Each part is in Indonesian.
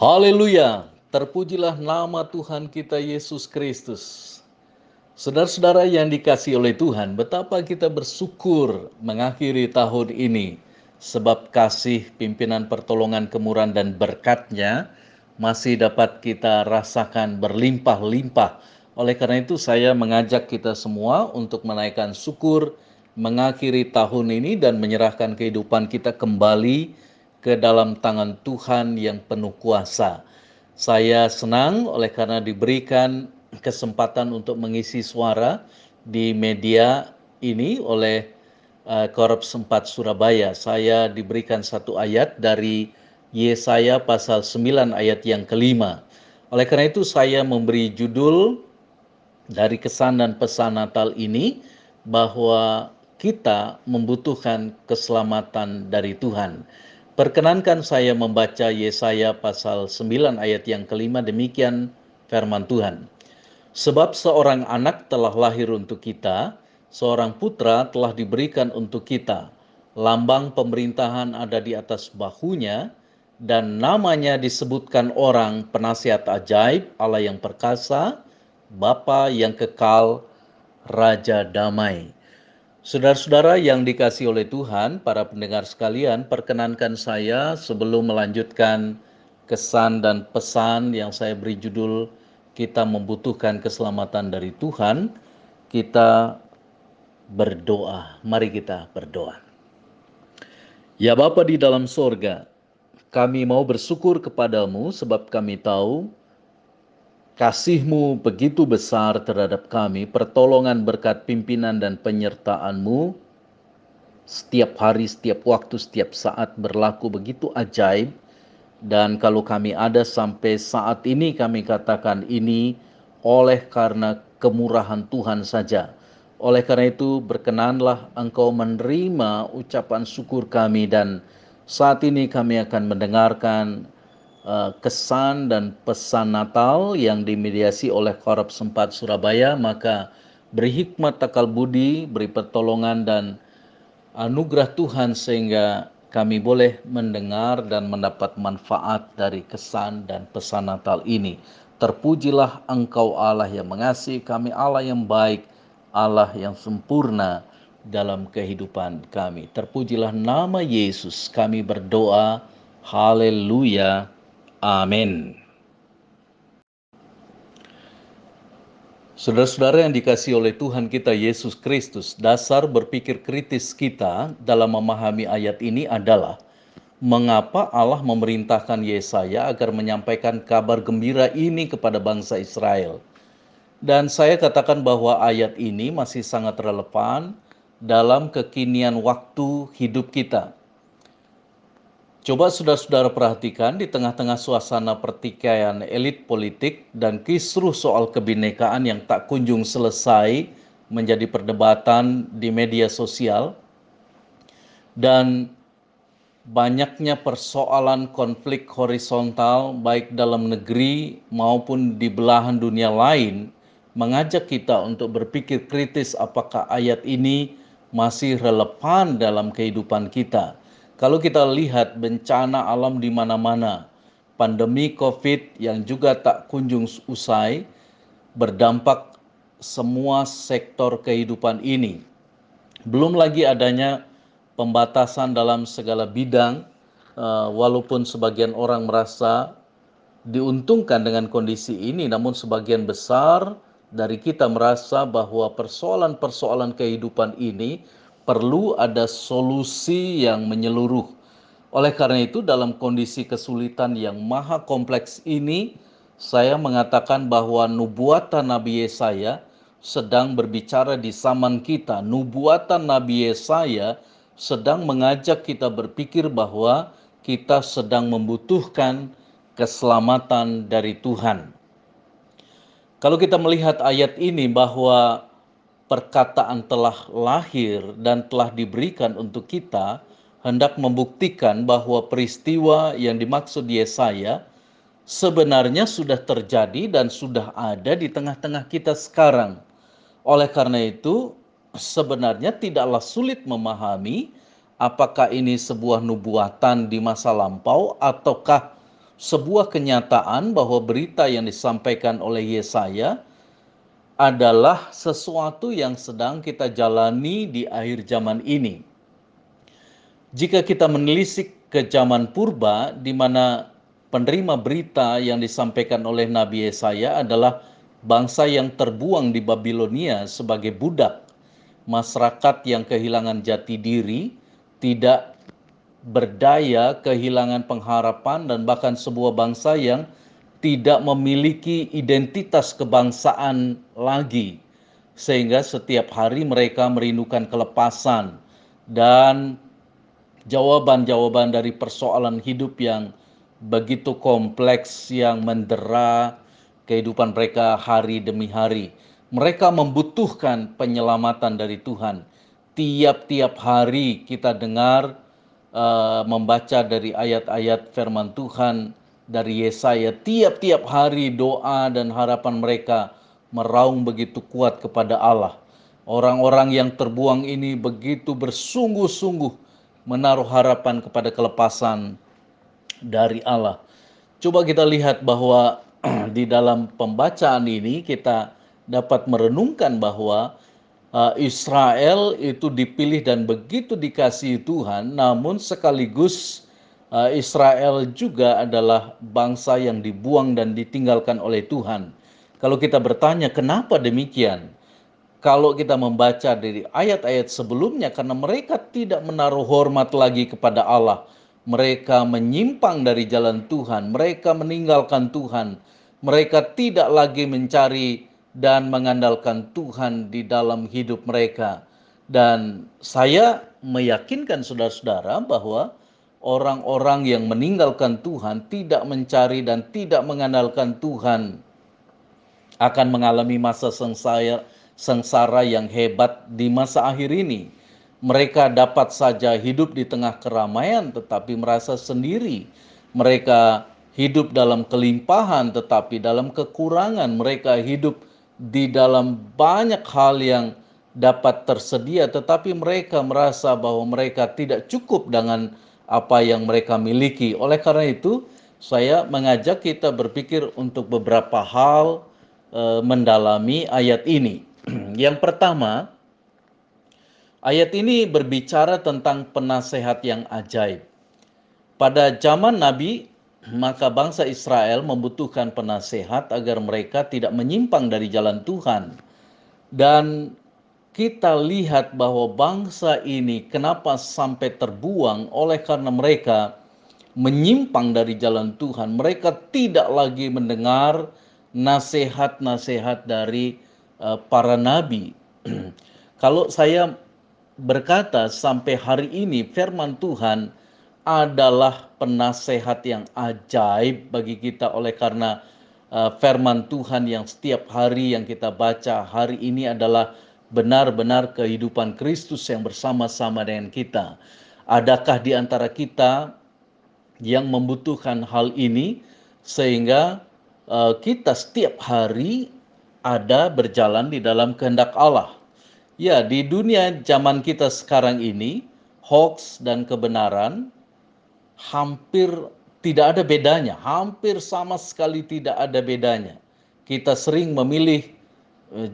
Haleluya, terpujilah nama Tuhan kita Yesus Kristus. Saudara-saudara yang dikasih oleh Tuhan, betapa kita bersyukur mengakhiri tahun ini sebab kasih pimpinan pertolongan kemurahan dan berkatnya masih dapat kita rasakan berlimpah-limpah. Oleh karena itu saya mengajak kita semua untuk menaikkan syukur mengakhiri tahun ini dan menyerahkan kehidupan kita kembali ke dalam tangan Tuhan yang penuh kuasa. Saya senang oleh karena diberikan kesempatan untuk mengisi suara di media ini oleh uh, Korps 4 Surabaya. Saya diberikan satu ayat dari Yesaya pasal 9 ayat yang kelima. Oleh karena itu saya memberi judul dari kesan dan pesan Natal ini bahwa kita membutuhkan keselamatan dari Tuhan. Perkenankan saya membaca Yesaya pasal 9 ayat yang kelima demikian firman Tuhan. Sebab seorang anak telah lahir untuk kita, seorang putra telah diberikan untuk kita. Lambang pemerintahan ada di atas bahunya, dan namanya disebutkan orang penasihat ajaib, Allah yang perkasa, Bapa yang kekal, Raja damai. Saudara-saudara yang dikasih oleh Tuhan, para pendengar sekalian, perkenankan saya sebelum melanjutkan kesan dan pesan yang saya beri judul kita membutuhkan keselamatan dari Tuhan, kita berdoa. Mari kita berdoa. Ya Bapa di dalam sorga, kami mau bersyukur kepadamu sebab kami tahu Kasihmu begitu besar terhadap kami, pertolongan berkat pimpinan dan penyertaanmu setiap hari, setiap waktu, setiap saat berlaku begitu ajaib. Dan kalau kami ada sampai saat ini kami katakan ini oleh karena kemurahan Tuhan saja. Oleh karena itu berkenanlah engkau menerima ucapan syukur kami dan saat ini kami akan mendengarkan kesan dan pesan Natal yang dimediasi oleh Korab Sempat Surabaya, maka beri hikmat takal budi, beri pertolongan dan anugerah Tuhan sehingga kami boleh mendengar dan mendapat manfaat dari kesan dan pesan Natal ini. Terpujilah Engkau Allah yang mengasihi kami, Allah yang baik, Allah yang sempurna dalam kehidupan kami. Terpujilah nama Yesus, kami berdoa. Haleluya. Amin. Saudara-saudara yang dikasih oleh Tuhan kita Yesus Kristus, dasar berpikir kritis kita dalam memahami ayat ini adalah mengapa Allah memerintahkan Yesaya agar menyampaikan kabar gembira ini kepada bangsa Israel. Dan saya katakan bahwa ayat ini masih sangat relevan dalam kekinian waktu hidup kita. Coba saudara-saudara perhatikan di tengah-tengah suasana pertikaian elit politik dan kisruh soal kebinekaan yang tak kunjung selesai menjadi perdebatan di media sosial. Dan banyaknya persoalan konflik horizontal baik dalam negeri maupun di belahan dunia lain mengajak kita untuk berpikir kritis apakah ayat ini masih relevan dalam kehidupan kita kalau kita lihat bencana alam di mana-mana, pandemi COVID yang juga tak kunjung usai, berdampak semua sektor kehidupan ini. Belum lagi adanya pembatasan dalam segala bidang, eh, walaupun sebagian orang merasa diuntungkan dengan kondisi ini, namun sebagian besar dari kita merasa bahwa persoalan-persoalan kehidupan ini perlu ada solusi yang menyeluruh. Oleh karena itu, dalam kondisi kesulitan yang maha kompleks ini, saya mengatakan bahwa nubuatan Nabi Yesaya sedang berbicara di zaman kita. Nubuatan Nabi Yesaya sedang mengajak kita berpikir bahwa kita sedang membutuhkan keselamatan dari Tuhan. Kalau kita melihat ayat ini bahwa perkataan telah lahir dan telah diberikan untuk kita hendak membuktikan bahwa peristiwa yang dimaksud Yesaya sebenarnya sudah terjadi dan sudah ada di tengah-tengah kita sekarang. Oleh karena itu, sebenarnya tidaklah sulit memahami apakah ini sebuah nubuatan di masa lampau ataukah sebuah kenyataan bahwa berita yang disampaikan oleh Yesaya adalah sesuatu yang sedang kita jalani di akhir zaman ini. Jika kita menelisik ke zaman purba di mana penerima berita yang disampaikan oleh Nabi Yesaya adalah bangsa yang terbuang di Babilonia sebagai budak, masyarakat yang kehilangan jati diri, tidak berdaya, kehilangan pengharapan, dan bahkan sebuah bangsa yang tidak memiliki identitas kebangsaan lagi, sehingga setiap hari mereka merindukan kelepasan dan jawaban-jawaban dari persoalan hidup yang begitu kompleks, yang mendera kehidupan mereka hari demi hari. Mereka membutuhkan penyelamatan dari Tuhan. Tiap-tiap hari kita dengar uh, membaca dari ayat-ayat firman Tuhan dari Yesaya. Tiap-tiap hari doa dan harapan mereka meraung begitu kuat kepada Allah. Orang-orang yang terbuang ini begitu bersungguh-sungguh menaruh harapan kepada kelepasan dari Allah. Coba kita lihat bahwa di dalam pembacaan ini kita dapat merenungkan bahwa uh, Israel itu dipilih dan begitu dikasihi Tuhan, namun sekaligus Israel juga adalah bangsa yang dibuang dan ditinggalkan oleh Tuhan. Kalau kita bertanya kenapa demikian? Kalau kita membaca dari ayat-ayat sebelumnya karena mereka tidak menaruh hormat lagi kepada Allah. Mereka menyimpang dari jalan Tuhan, mereka meninggalkan Tuhan. Mereka tidak lagi mencari dan mengandalkan Tuhan di dalam hidup mereka. Dan saya meyakinkan saudara-saudara bahwa orang-orang yang meninggalkan Tuhan tidak mencari dan tidak mengandalkan Tuhan akan mengalami masa sengsara, sengsara yang hebat di masa akhir ini. Mereka dapat saja hidup di tengah keramaian tetapi merasa sendiri. Mereka hidup dalam kelimpahan tetapi dalam kekurangan. Mereka hidup di dalam banyak hal yang dapat tersedia, tetapi mereka merasa bahwa mereka tidak cukup dengan apa yang mereka miliki. Oleh karena itu, saya mengajak kita berpikir untuk beberapa hal e, mendalami ayat ini. yang pertama, ayat ini berbicara tentang penasehat yang ajaib. Pada zaman Nabi maka bangsa Israel membutuhkan penasehat agar mereka tidak menyimpang dari jalan Tuhan. Dan kita lihat bahwa bangsa ini kenapa sampai terbuang oleh karena mereka menyimpang dari jalan Tuhan. Mereka tidak lagi mendengar nasihat-nasihat dari uh, para nabi. Kalau saya berkata sampai hari ini firman Tuhan adalah penasehat yang ajaib bagi kita oleh karena uh, firman Tuhan yang setiap hari yang kita baca hari ini adalah benar-benar kehidupan Kristus yang bersama-sama dengan kita. Adakah di antara kita yang membutuhkan hal ini sehingga uh, kita setiap hari ada berjalan di dalam kehendak Allah. Ya, di dunia zaman kita sekarang ini, hoax dan kebenaran hampir tidak ada bedanya, hampir sama sekali tidak ada bedanya. Kita sering memilih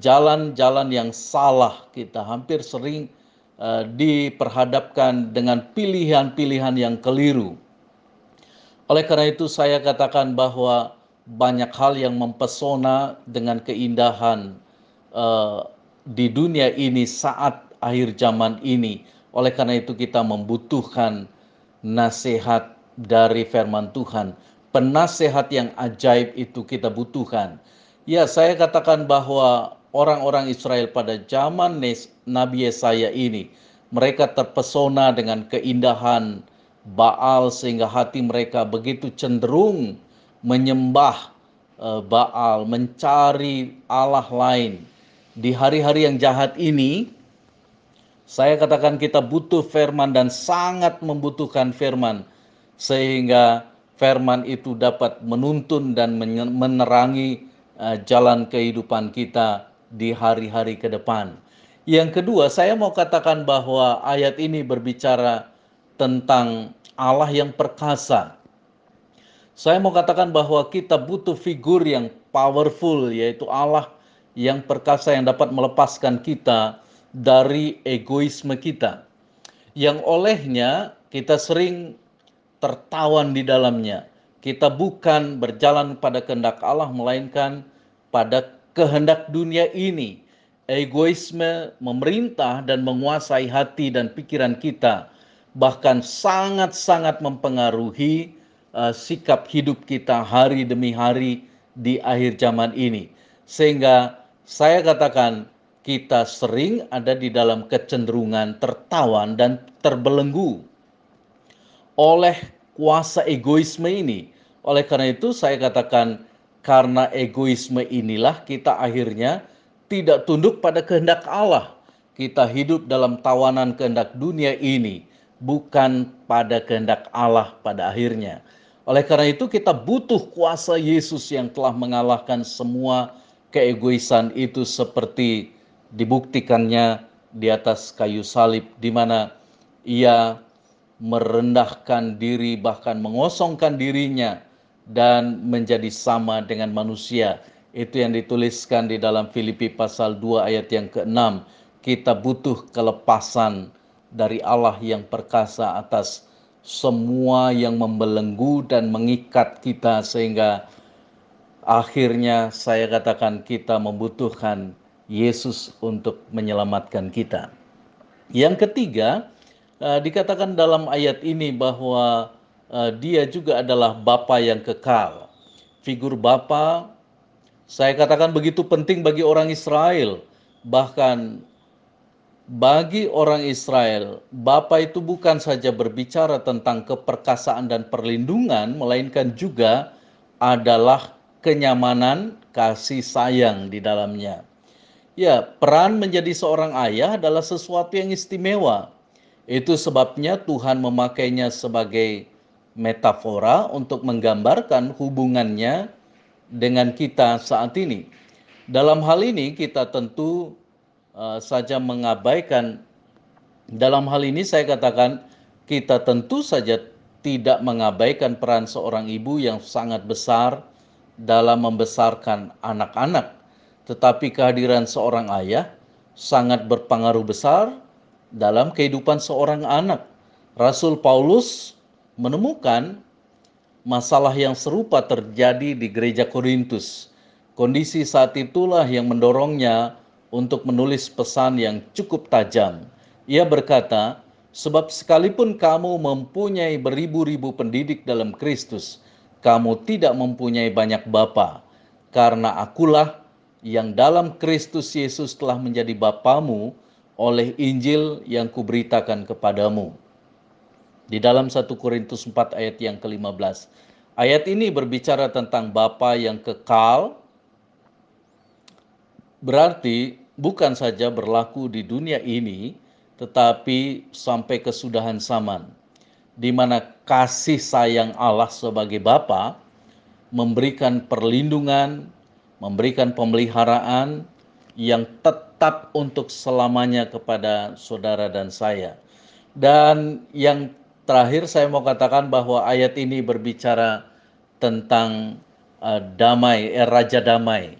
jalan-jalan yang salah, kita hampir sering uh, diperhadapkan dengan pilihan-pilihan yang keliru. Oleh karena itu saya katakan bahwa banyak hal yang mempesona dengan keindahan uh, di dunia ini saat akhir zaman ini. Oleh karena itu kita membutuhkan nasihat dari firman Tuhan. Penasehat yang ajaib itu kita butuhkan. Ya, saya katakan bahwa orang-orang Israel pada zaman Nabi Yesaya ini, mereka terpesona dengan keindahan Baal sehingga hati mereka begitu cenderung menyembah eh, Baal, mencari Allah lain. Di hari-hari yang jahat ini, saya katakan kita butuh firman dan sangat membutuhkan firman sehingga firman itu dapat menuntun dan menerangi jalan kehidupan kita di hari-hari ke depan. Yang kedua, saya mau katakan bahwa ayat ini berbicara tentang Allah yang perkasa. Saya mau katakan bahwa kita butuh figur yang powerful, yaitu Allah yang perkasa yang dapat melepaskan kita dari egoisme kita. Yang olehnya kita sering tertawan di dalamnya. Kita bukan berjalan pada kehendak Allah, melainkan pada kehendak dunia ini. Egoisme memerintah dan menguasai hati dan pikiran kita, bahkan sangat-sangat mempengaruhi uh, sikap hidup kita hari demi hari di akhir zaman ini. Sehingga saya katakan kita sering ada di dalam kecenderungan tertawan dan terbelenggu oleh kuasa egoisme ini. Oleh karena itu saya katakan karena egoisme inilah kita akhirnya tidak tunduk pada kehendak Allah. Kita hidup dalam tawanan kehendak dunia ini, bukan pada kehendak Allah pada akhirnya. Oleh karena itu kita butuh kuasa Yesus yang telah mengalahkan semua keegoisan itu seperti dibuktikannya di atas kayu salib di mana ia merendahkan diri bahkan mengosongkan dirinya dan menjadi sama dengan manusia. Itu yang dituliskan di dalam Filipi pasal 2 ayat yang ke-6. Kita butuh kelepasan dari Allah yang perkasa atas semua yang membelenggu dan mengikat kita sehingga akhirnya saya katakan kita membutuhkan Yesus untuk menyelamatkan kita. Yang ketiga, uh, dikatakan dalam ayat ini bahwa dia juga adalah Bapa yang kekal. Figur Bapa saya katakan begitu penting bagi orang Israel. Bahkan bagi orang Israel, Bapa itu bukan saja berbicara tentang keperkasaan dan perlindungan, melainkan juga adalah kenyamanan, kasih sayang di dalamnya. Ya, peran menjadi seorang ayah adalah sesuatu yang istimewa. Itu sebabnya Tuhan memakainya sebagai metafora untuk menggambarkan hubungannya dengan kita saat ini. Dalam hal ini kita tentu uh, saja mengabaikan dalam hal ini saya katakan kita tentu saja tidak mengabaikan peran seorang ibu yang sangat besar dalam membesarkan anak-anak tetapi kehadiran seorang ayah sangat berpengaruh besar dalam kehidupan seorang anak. Rasul Paulus menemukan masalah yang serupa terjadi di gereja Korintus. Kondisi saat itulah yang mendorongnya untuk menulis pesan yang cukup tajam. Ia berkata, "Sebab sekalipun kamu mempunyai beribu-ribu pendidik dalam Kristus, kamu tidak mempunyai banyak bapa, karena akulah yang dalam Kristus Yesus telah menjadi Bapamu oleh Injil yang kuberitakan kepadamu. Di dalam 1 Korintus 4 ayat yang ke-15. Ayat ini berbicara tentang Bapa yang kekal, berarti bukan saja berlaku di dunia ini, tetapi sampai kesudahan zaman, di mana kasih sayang Allah sebagai Bapa memberikan perlindungan, memberikan pemeliharaan yang tetap untuk selamanya kepada saudara dan saya. Dan yang terakhir saya mau katakan bahwa ayat ini berbicara tentang uh, damai, eh, raja damai.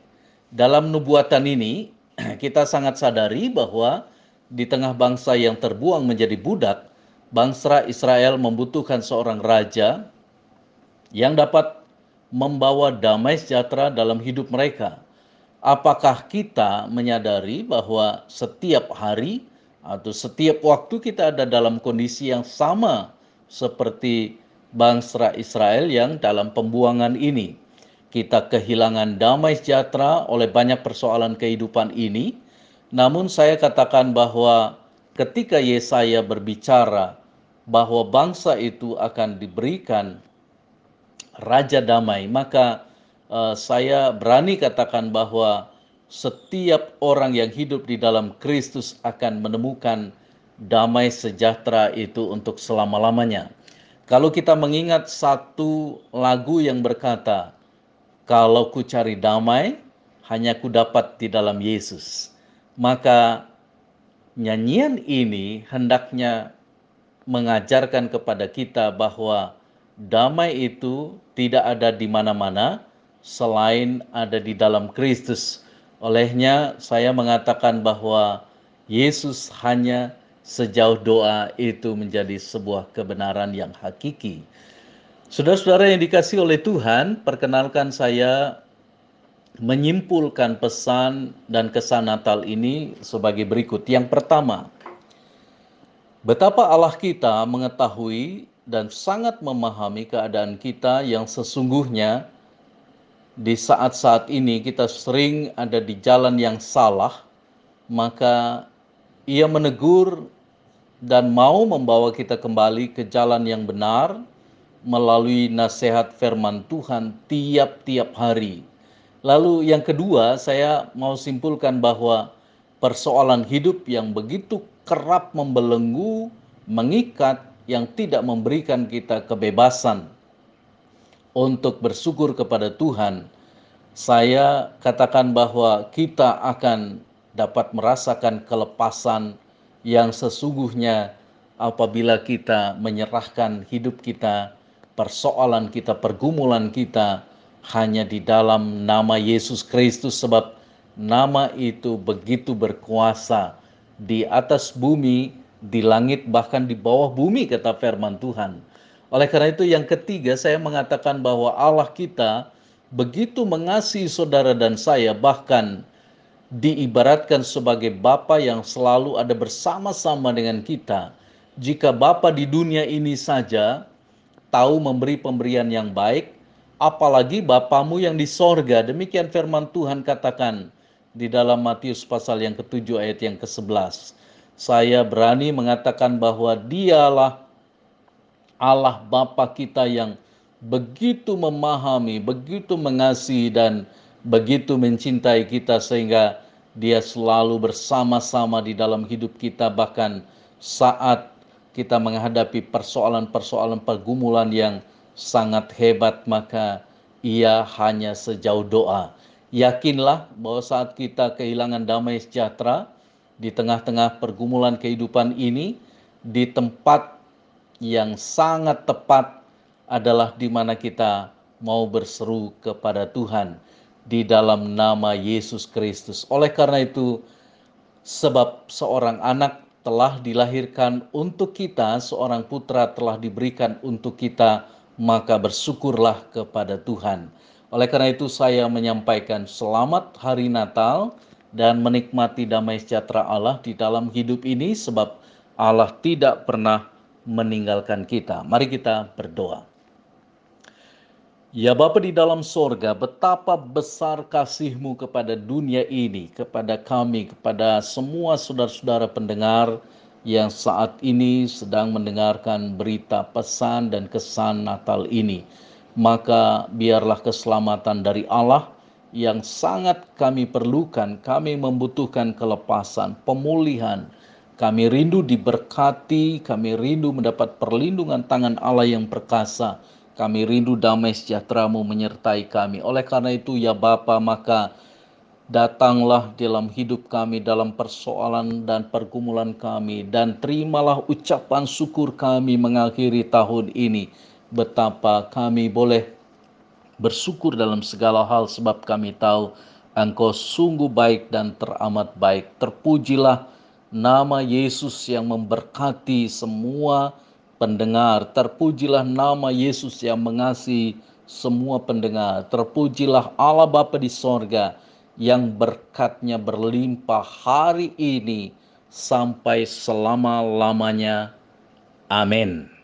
Dalam nubuatan ini kita sangat sadari bahwa di tengah bangsa yang terbuang menjadi budak, bangsa Israel membutuhkan seorang raja yang dapat membawa damai sejahtera dalam hidup mereka. Apakah kita menyadari bahwa setiap hari atau setiap waktu kita ada dalam kondisi yang sama seperti bangsa Israel yang dalam pembuangan ini? Kita kehilangan damai sejahtera oleh banyak persoalan kehidupan ini. Namun saya katakan bahwa ketika Yesaya berbicara bahwa bangsa itu akan diberikan raja damai, maka uh, saya berani katakan bahwa setiap orang yang hidup di dalam Kristus akan menemukan damai sejahtera itu untuk selama-lamanya. Kalau kita mengingat satu lagu yang berkata, "Kalau ku cari damai, hanya ku dapat di dalam Yesus." Maka nyanyian ini hendaknya mengajarkan kepada kita bahwa damai itu tidak ada di mana-mana selain ada di dalam Kristus. Olehnya saya mengatakan bahwa Yesus hanya sejauh doa itu menjadi sebuah kebenaran yang hakiki. Saudara-saudara yang dikasih oleh Tuhan, perkenalkan saya menyimpulkan pesan dan kesan Natal ini sebagai berikut. Yang pertama, betapa Allah kita mengetahui dan sangat memahami keadaan kita yang sesungguhnya di saat-saat ini kita sering ada di jalan yang salah, maka ia menegur dan mau membawa kita kembali ke jalan yang benar melalui nasihat firman Tuhan tiap-tiap hari. Lalu yang kedua, saya mau simpulkan bahwa persoalan hidup yang begitu kerap membelenggu, mengikat, yang tidak memberikan kita kebebasan untuk bersyukur kepada Tuhan, saya katakan bahwa kita akan dapat merasakan kelepasan yang sesungguhnya apabila kita menyerahkan hidup kita, persoalan kita, pergumulan kita hanya di dalam nama Yesus Kristus sebab nama itu begitu berkuasa di atas bumi, di langit bahkan di bawah bumi kata firman Tuhan. Oleh karena itu yang ketiga saya mengatakan bahwa Allah kita begitu mengasihi saudara dan saya bahkan diibaratkan sebagai Bapa yang selalu ada bersama-sama dengan kita. Jika Bapa di dunia ini saja tahu memberi pemberian yang baik, apalagi Bapamu yang di sorga. Demikian firman Tuhan katakan di dalam Matius pasal yang ketujuh ayat yang ke-11. Saya berani mengatakan bahwa dialah Allah Bapa kita yang begitu memahami, begitu mengasihi dan begitu mencintai kita sehingga dia selalu bersama-sama di dalam hidup kita bahkan saat kita menghadapi persoalan-persoalan pergumulan yang sangat hebat maka ia hanya sejauh doa. Yakinlah bahwa saat kita kehilangan damai sejahtera di tengah-tengah pergumulan kehidupan ini di tempat yang sangat tepat adalah di mana kita mau berseru kepada Tuhan di dalam nama Yesus Kristus. Oleh karena itu, sebab seorang anak telah dilahirkan untuk kita, seorang putra telah diberikan untuk kita maka bersyukurlah kepada Tuhan. Oleh karena itu saya menyampaikan selamat hari Natal dan menikmati damai sejahtera Allah di dalam hidup ini sebab Allah tidak pernah meninggalkan kita. Mari kita berdoa. Ya Bapa di dalam sorga, betapa besar kasihmu kepada dunia ini, kepada kami, kepada semua saudara-saudara pendengar, yang saat ini sedang mendengarkan berita pesan dan kesan Natal ini. Maka biarlah keselamatan dari Allah yang sangat kami perlukan, kami membutuhkan kelepasan, pemulihan. Kami rindu diberkati, kami rindu mendapat perlindungan tangan Allah yang perkasa. Kami rindu damai sejahtera-Mu menyertai kami. Oleh karena itu ya Bapa, maka Datanglah dalam hidup kami, dalam persoalan dan pergumulan kami, dan terimalah ucapan syukur kami mengakhiri tahun ini. Betapa kami boleh bersyukur dalam segala hal, sebab kami tahu Engkau sungguh baik dan teramat baik. Terpujilah nama Yesus yang memberkati semua pendengar. Terpujilah nama Yesus yang mengasihi semua pendengar. Terpujilah Allah Bapa di sorga yang berkatnya berlimpah hari ini sampai selama-lamanya. Amin.